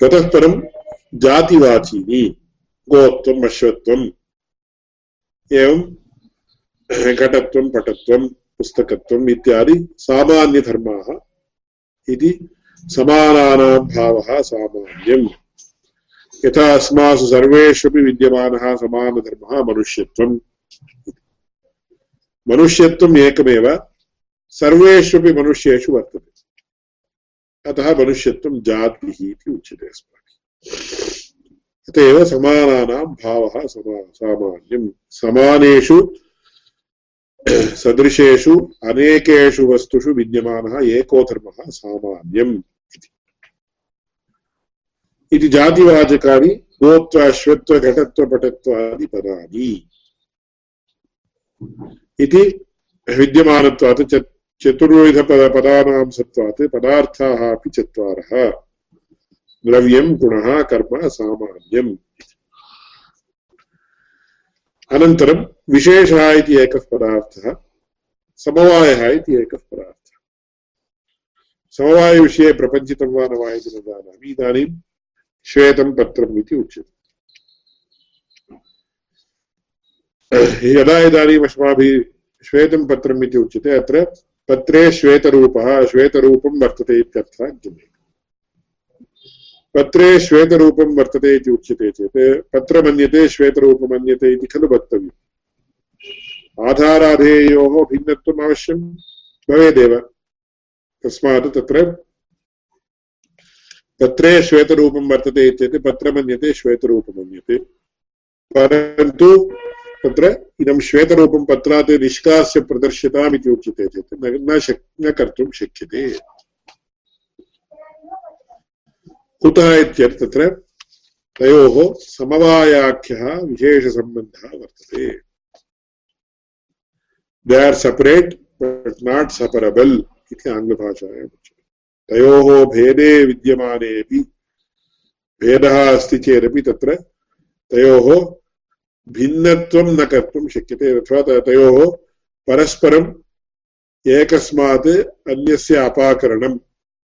S1: ततः परं जातिवाचीनि गोत्वम् अश्वत्वम् एवं घटत्वं, पटत्वं पुस्तकत्वम् इत्यादि सामान्यधर्माः इति समानानां भावः सामान्यम्। यथा अस्मासु सर्वेष्वपि विद्यमानः समानधर्मः मनुष्यत्वम्। मनुष्यत्वम् एकमेव, सर्वेष्वपि मनुष्येषु वर्तते। अतः मनुष्यत्वं जातिः इति उच्यते अस्माभिः। अत एव समानानां भावः समा सामान्यं समानेषु, सदृशेषु, अनेकेषु वस्तुषु विद्यमानः एको धर्मः सामान्यम्। इति जातिवाचकानि गोत्व श्वत्व घटत्व पटत्वादि पदानि। इति विद्यमानत्वात् चतुर्विधपदपदानां सत्त्वात् पदार्थाः अपि चत्वारः। द्रव्यं, गुणः, कर्म, सामान्यम्। अनन्तरं विशेषः इति एकः पदार्थः, समवायः इति एकः पदार्थः। समवायविषये प्रपञ्चितं वा न वा इति न जानामि। इदानीं श्वेतं पत्रम् इति उच्यते। यदा इदानीम् अस्माभिः श्वेतं पत्रम् इति उच्यते, अत्र पत्रे श्वेतरूपः, श्वेतरूपं वर्तते इत्यर्थः ज्ञायते पत्रे श्वेतरूपं वर्तते इति उच्यते चेत्, पत्रमन्यते, श्वेतरूपमन्यते इति खलु वक्तव्यम्। आधाराधेयोः भिन्नत्वम् अवश्यं भवेदेव। तस्मात् तत्र पत्रे श्वेतरूपं वर्तते इत्येत्, पत्रमन्यते श्वेतरूपमन्यते परन्तु तत्र इदं श्वेतरूपं पत्रात् निष्कास्य प्रदर्श्यताम् इति उच्यते चेत् न शक्, न कर्तुं शक्यते। कुतः इत्येतत् तत्र तयोः समवायाख्यः विशेषसम्बन्धः वर्तते। They are separate but not separable इति आङ्ग्लभाषायाम् उच्यते। तयोः भेदे विद्यमानेपि भेदः अस्ति चेदपि तत्र। तयोः भिन्नत्वं न कर्तुं शक्यते। अथवा तयोः परस्परम् एकस्मात् अन्यस्य अपाकरणं,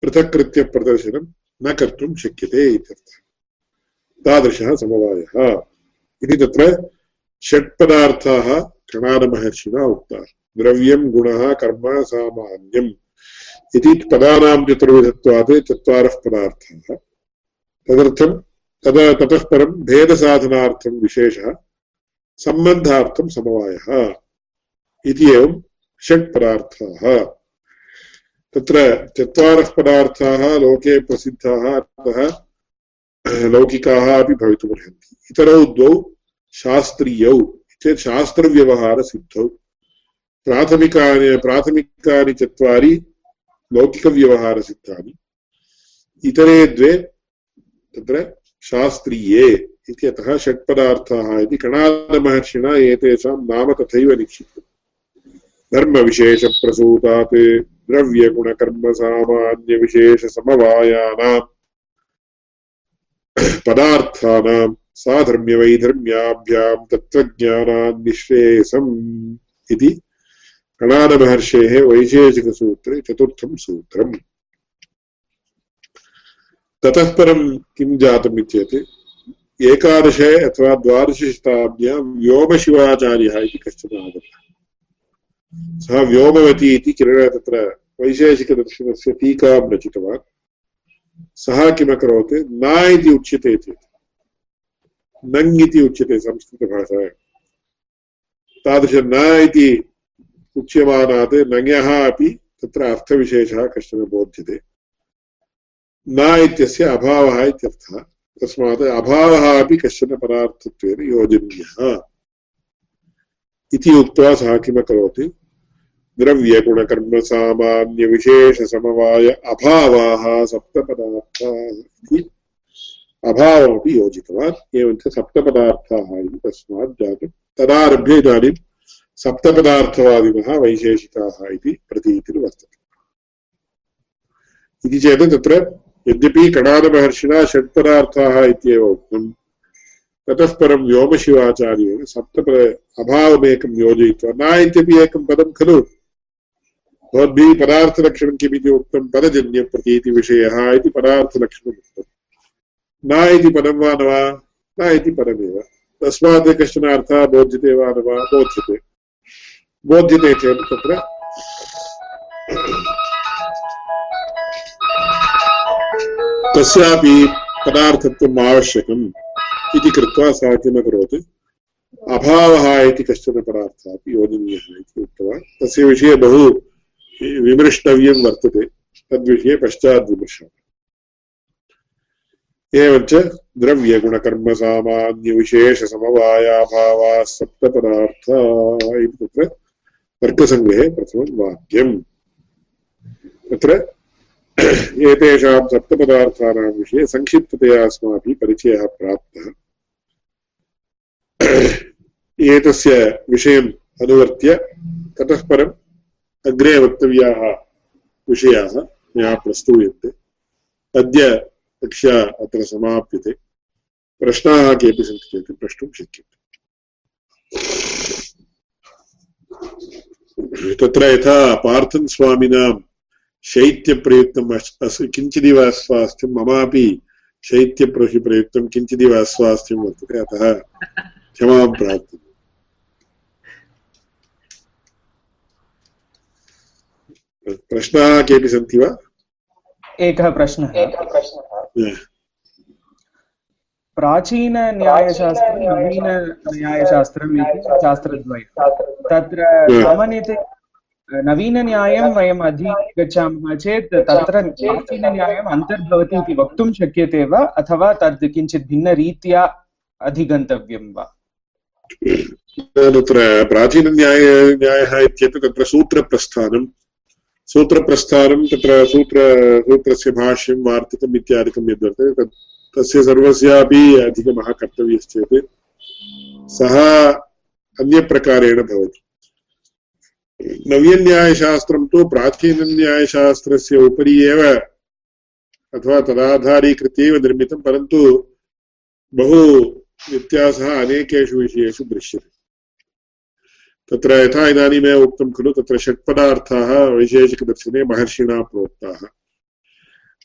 S1: पृथक्कृत्य प्रदर्शनं न कर्तुं शक्यते इत्यर्थः। तादृशः समवायः। इति तत्र षट्पदार्थाः कणादमहर्षिणा उक्ताः। द्रव्यं, गुणः, कर्म, सामान्यम्। इति पदानां चतुर्विधत्वात् चत्वारः पदार्थाः। तदर्थं तद ततः परं भेदसाधनार्थं विशेषः, सम्बन्धार्थं समवायः इति एवं षट् पदार्थाः। तत्र चत्वारः पदार्थाः लोके प्रसिद्धाः, अतः लौकिकाः अपि भवितुमर्हन्ति इतरौ द्वौ शास्त्रीयौ चेत् शास्त्रव्यवहारसिद्धौ। प्राथमिकानि प्राथमिकानि चत्वारि लौकिकव्यवहारसिद्धानि। इतरे द्वे, तत्र शास्त्रीये इत्यतः षट्पदार्थाः इति कणादमहर्षिणा एतेषां नाम तथैव निक्षिप्तम्। धर्मविशेषप्रसूतात् द्रव्यगुणकर्मसामान्यविशेषसमवायानाम्, पदार्थानां, साधर्म्यवैधर्म्याभ्यां, तत्त्वज्ञानान्निःश्रेयसम् इति कणादमहर्षेः वैशेषिकसूत्रे चतुर्थं सूत्रम्। ततः परं किं जातम् इत्येत्? एकादशे अथवा द्वादशशताब्द्यां व्योमशिवाचार्यः इति कश्चन आगतः। सः व्योमवती इति तत्र वैशेषिकदर्शनस्य टीकां रचितवान्। सः किमकरोत् न इति उच्यते चेत्। नङ् इति उच्यते संस्कृतभाषायां तादृश न इति उच्यमानात् नञः अपि तत्र अर्थविशेषः कश्चन बोध्यते। न इत्यस्य अभावः इत्यर्थः। तस्मात् अभावः अपि कश्चन पदार्थत्वेन योजनीयः। इति उक्त्वा सः किमकरोत्? द्रव्यगुणकर्मसामान्यविशेषसमवाय अभावाः सप्तपदार्थाः इति। अभावमपि योजितवान्। एवञ्च सप्तपदार्थाः इति तस्मात् जातं तदारभ्य इदानीं सप्तपदार्थवादिनः वैशेषिकाः इति प्रतीतिर्वर्तते इति चेत् तत्र यद्यपि कणादमहर्षिणा षट्पदार्थाः इत्येव उक्तम् ततः परं व्योमशिवाचार्येण सप्तपद अभावमेकं योजयित्वा, न इत्यपि एकं पदं खलु। भवद्भिः पदार्थलक्षणं किमिति उक्तं पदजन्यप्रतीतिविषयः इति पदार्थलक्षणम् उक्तम् न इति पदं वा न वा? न इति पदमेव। तस्मात् कश्चन अर्थः बोध्यते वा न वा? बोध्यते। बोध्यते चेत् तत्र तस्यापि पदार्थत्वम् आवश्यकम् इति कृत्वा सः किमकरोत् अभावः इति कश्चन पदार्थः अपि योजनीयः इति उक्तवान्। तस्य विषये बहु विमृष्टव्यं वर्तते। तद्विषये पश्चात् विमृशामः। एवञ्च द्रव्यगुणकर्मसामान्यविशेषसमवायाभावाः सप्तपदार्था इति तत्र तर्कसङ्ग्रहे प्रथमं वाक्यम्। तत्र [clears throat] एतेषां सप्तपदार्थानां विषये संक्षिप्ततया अस्माभिः परिचयः प्राप्तः। [clears throat] एतस्य विषयम् अनुवर्त्य ततः परम् अग्रे वक्तव्याः विषयाः मया प्रस्तूयन्ते। अद्य कक्षा अत्र समाप्यते। प्रश्नाः केऽपि सन्ति चेत् प्रष्टुं शक्यते। तत्र यथा पार्थन् स्वामिनां शैत्यप्रयुक्तम् अस् किञ्चिदिव अस्वास्थ्यं ममापि शैत्यप्रयुक्तं किञ्चिदिव अस्वास्थ्यं वर्तते अतः क्षमां प्रार्थये प्रश्नाः केऽपि सन्ति वा?
S2: एकः प्रश्नः। प्राचीनन्यायशास्त्रं नवीनन्यायशास्त्रम् इति शास्त्रद्वयं तत्र सामान्यतया नवीनन्यायं वयम् अधिगच्छामः चेत् तत्र प्राचीनन्यायम् अन्तर्भवति इति वक्तुं शक्यते वा? अथवा तद् किञ्चित् भिन्नरीत्या अधिगन्तव्यं वा?
S1: तत्र प्राचीनन्याय न्यायः इत्येतत् तत्र सूत्रप्रस्थानं सूत्रप्रस्थानं तत्र सूत्र सूत्रस्य भाष्यं वार्तिकम् इत्यादिकं यद्वर्तते तत् तस्य सर्वस्यापि अधिगमः कर्तव्यश्चेत्। सः अन्यप्रकारेण भवति। नव्यन्यायशास्त्रं तु प्राचीनन्यायशास्त्रस्य उपरि एव अथवा तदाधारीकृत्य एव निर्मितं, परन्तु बहु व्यत्यासः अनेकेषु विषयेषु दृश्यते। तत्र यथा इदानीमेव उक्तं खलु, तत्र षट्पदार्थाः, वैशेषिकदर्शने महर्षिणा प्रोक्ताः।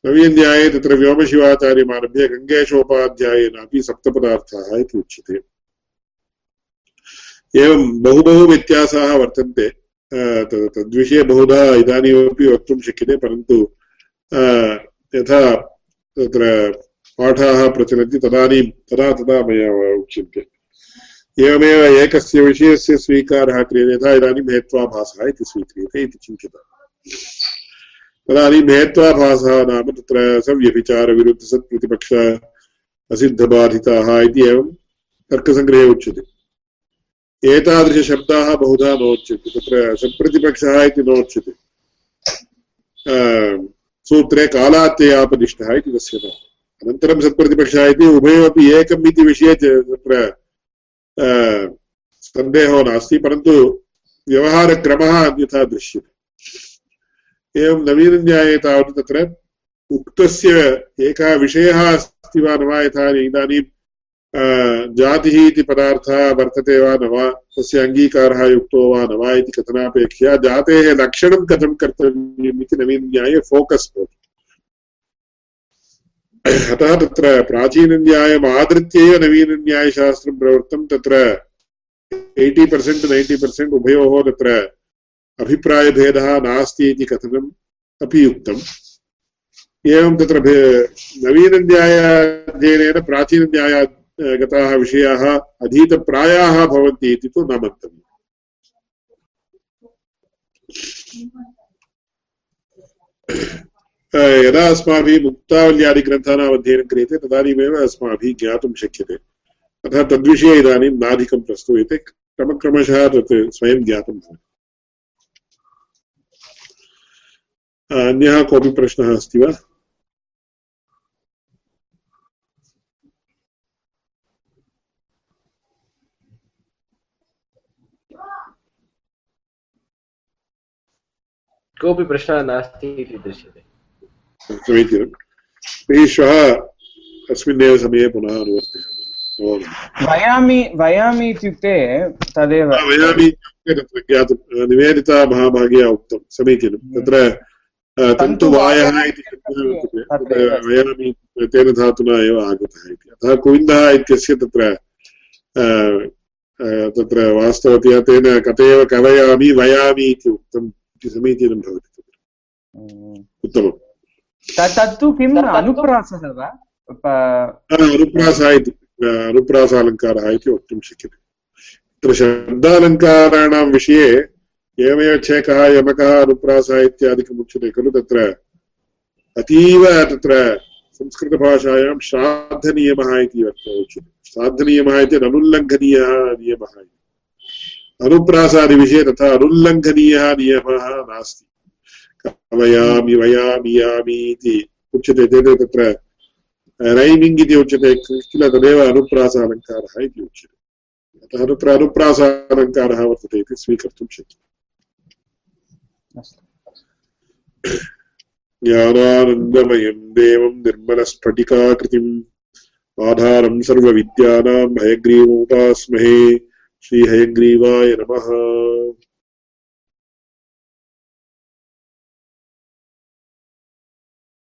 S1: नवीन्याये तत्र व्योमशिवाचार्यमारभ्य गङ्गेशोपाध्यायेनापि सप्तपदार्थाः इति उच्यते। एवं बहु बहु व्यत्यासाः वर्तन्ते। तद्विषये बहुधा इदानीमपि वक्तुं शक्यते, परन्तु यथा तत्र पाठाः प्रचलन्ति, तदानीं तदा तदा मया उच्यन्ते। एवमेव एकस्य विषयस्य स्वीकारः क्रियते, यथा इदानीं हेत्वाभासः इति स्वीक्रियते इति चिन्त्यता तदानीं हेत्वाभासः नाम तत्र सव्यभिचारविरुद्धसत्प्रतिपक्ष असिद्धबाधिताः इति एवं तर्कसङ्ग्रहे उच्यते। एतादृशशब्दाः बहुधा नोच्यन्ते तत्र इति नोच्यते। सूत्रे कालात्ययापदिष्टः इति तस्य नाम अनन्तरं सत्प्रतिपक्षः इति उभयोपि एकम् इति विषये तत्र सन्देहो नास्ति, परन्तु व्यवहारक्रमः अन्यथा दृश्यते। एवं नवीनन्याये तावत् तत्र उक्तस्य एकः विषयः अस्ति वा न वा यथा इदानीं जातिः इति पदार्थः वर्तते वा न वा, तस्य अङ्गीकारः युक्तो वा न वा इति कथनापेक्षया जातेः लक्षणं कथं कर्तव्यम् इति नवीनन्याये फोकस् भवति। अतः तत्र प्राचीनन्यायम् आधृत्य एव नवीनन्यायशास्त्रं प्रवृत्तं तत्र एय्टि पर्सेण्ट् नैन्टि पर्सेण्ट् उभयोः तत्र अभिप्रायभेदः नास्ति इति कथनम् अपि उक्तम्। एवं तत्र नवीनन्यायाध्ययनेन प्राचीनन्याया गताः विषयाः अधीतप्रायाः भवन्ति इति तु न मन्तव्यम्। यदा अस्माभिः मुक्तावल्यादिग्रन्थानाम् अध्ययनं क्रियते, तदानीमेव अस्माभिः ज्ञातुं शक्यते। अतः तद्विषये इदानीं नाधिकं प्रस्तूयते। क्रमक्रमशः तत् स्वयं ज्ञातं भवति। अन्यः कोऽपि प्रश्नः अस्ति वा
S3: कोऽपि प्रश्नः नास्ति इति दृश्यते
S1: समीचीनं तर्हि श्वः अस्मिन्नेव समये पुनः अनुवर्तयामः
S2: वयामि वयामि इत्युक्ते तदेव
S1: वयामि इत्युक्ते तत्र ज्ञातुं निवेदिता महाभाग्या उक्तं समीचीनं तत्र तन्तुवायः इति वयामि तेन धातुना एव आगतः इति। अतः गोविन्दः इत्यस्य तत्र तत्र वास्तवतया तेन कथयेव कवयामि वयामि इति उक्तम् इति समीचीनं भवति उत्तमम्।
S2: तत्तु किम् अनुप्रासः वा?
S1: अनुप्रासः इति अनुप्रासालङ्कारः इति वक्तुं शक्यते। तत्र शब्दालङ्काराणां विषये एवमेव छेकः यमकः अनुप्रासः इत्यादिकम् उच्यते खलु तत्र? अतीव तत्र संस्कृतभाषायां श्राद्धनियमः इति उच्यते। श्राद्धनियमः इति अनुल्लङ्घनीयः नियमः अनुप्रासादिविषये तथा अनुल्लङ्घनीयः नियमः नास्ति। वयामि वयामि, यामि इति उच्यते तेन तत्र रैमिङ्ग् इति उच्यते, किल तदेव अनुप्रासालङ्कारः इति उच्यते। अतः तत्र अनुप्रासालङ्कारः वर्तते इति स्वीकर्तुं शक्यते। ज्ञानानन्दमयम् देवम् निर्मलस्फटिकाकृतिम् आधारम् सर्वविद्यानाम् हयग्रीवमुपास्महे श्रीहयग्रीवाय नमः।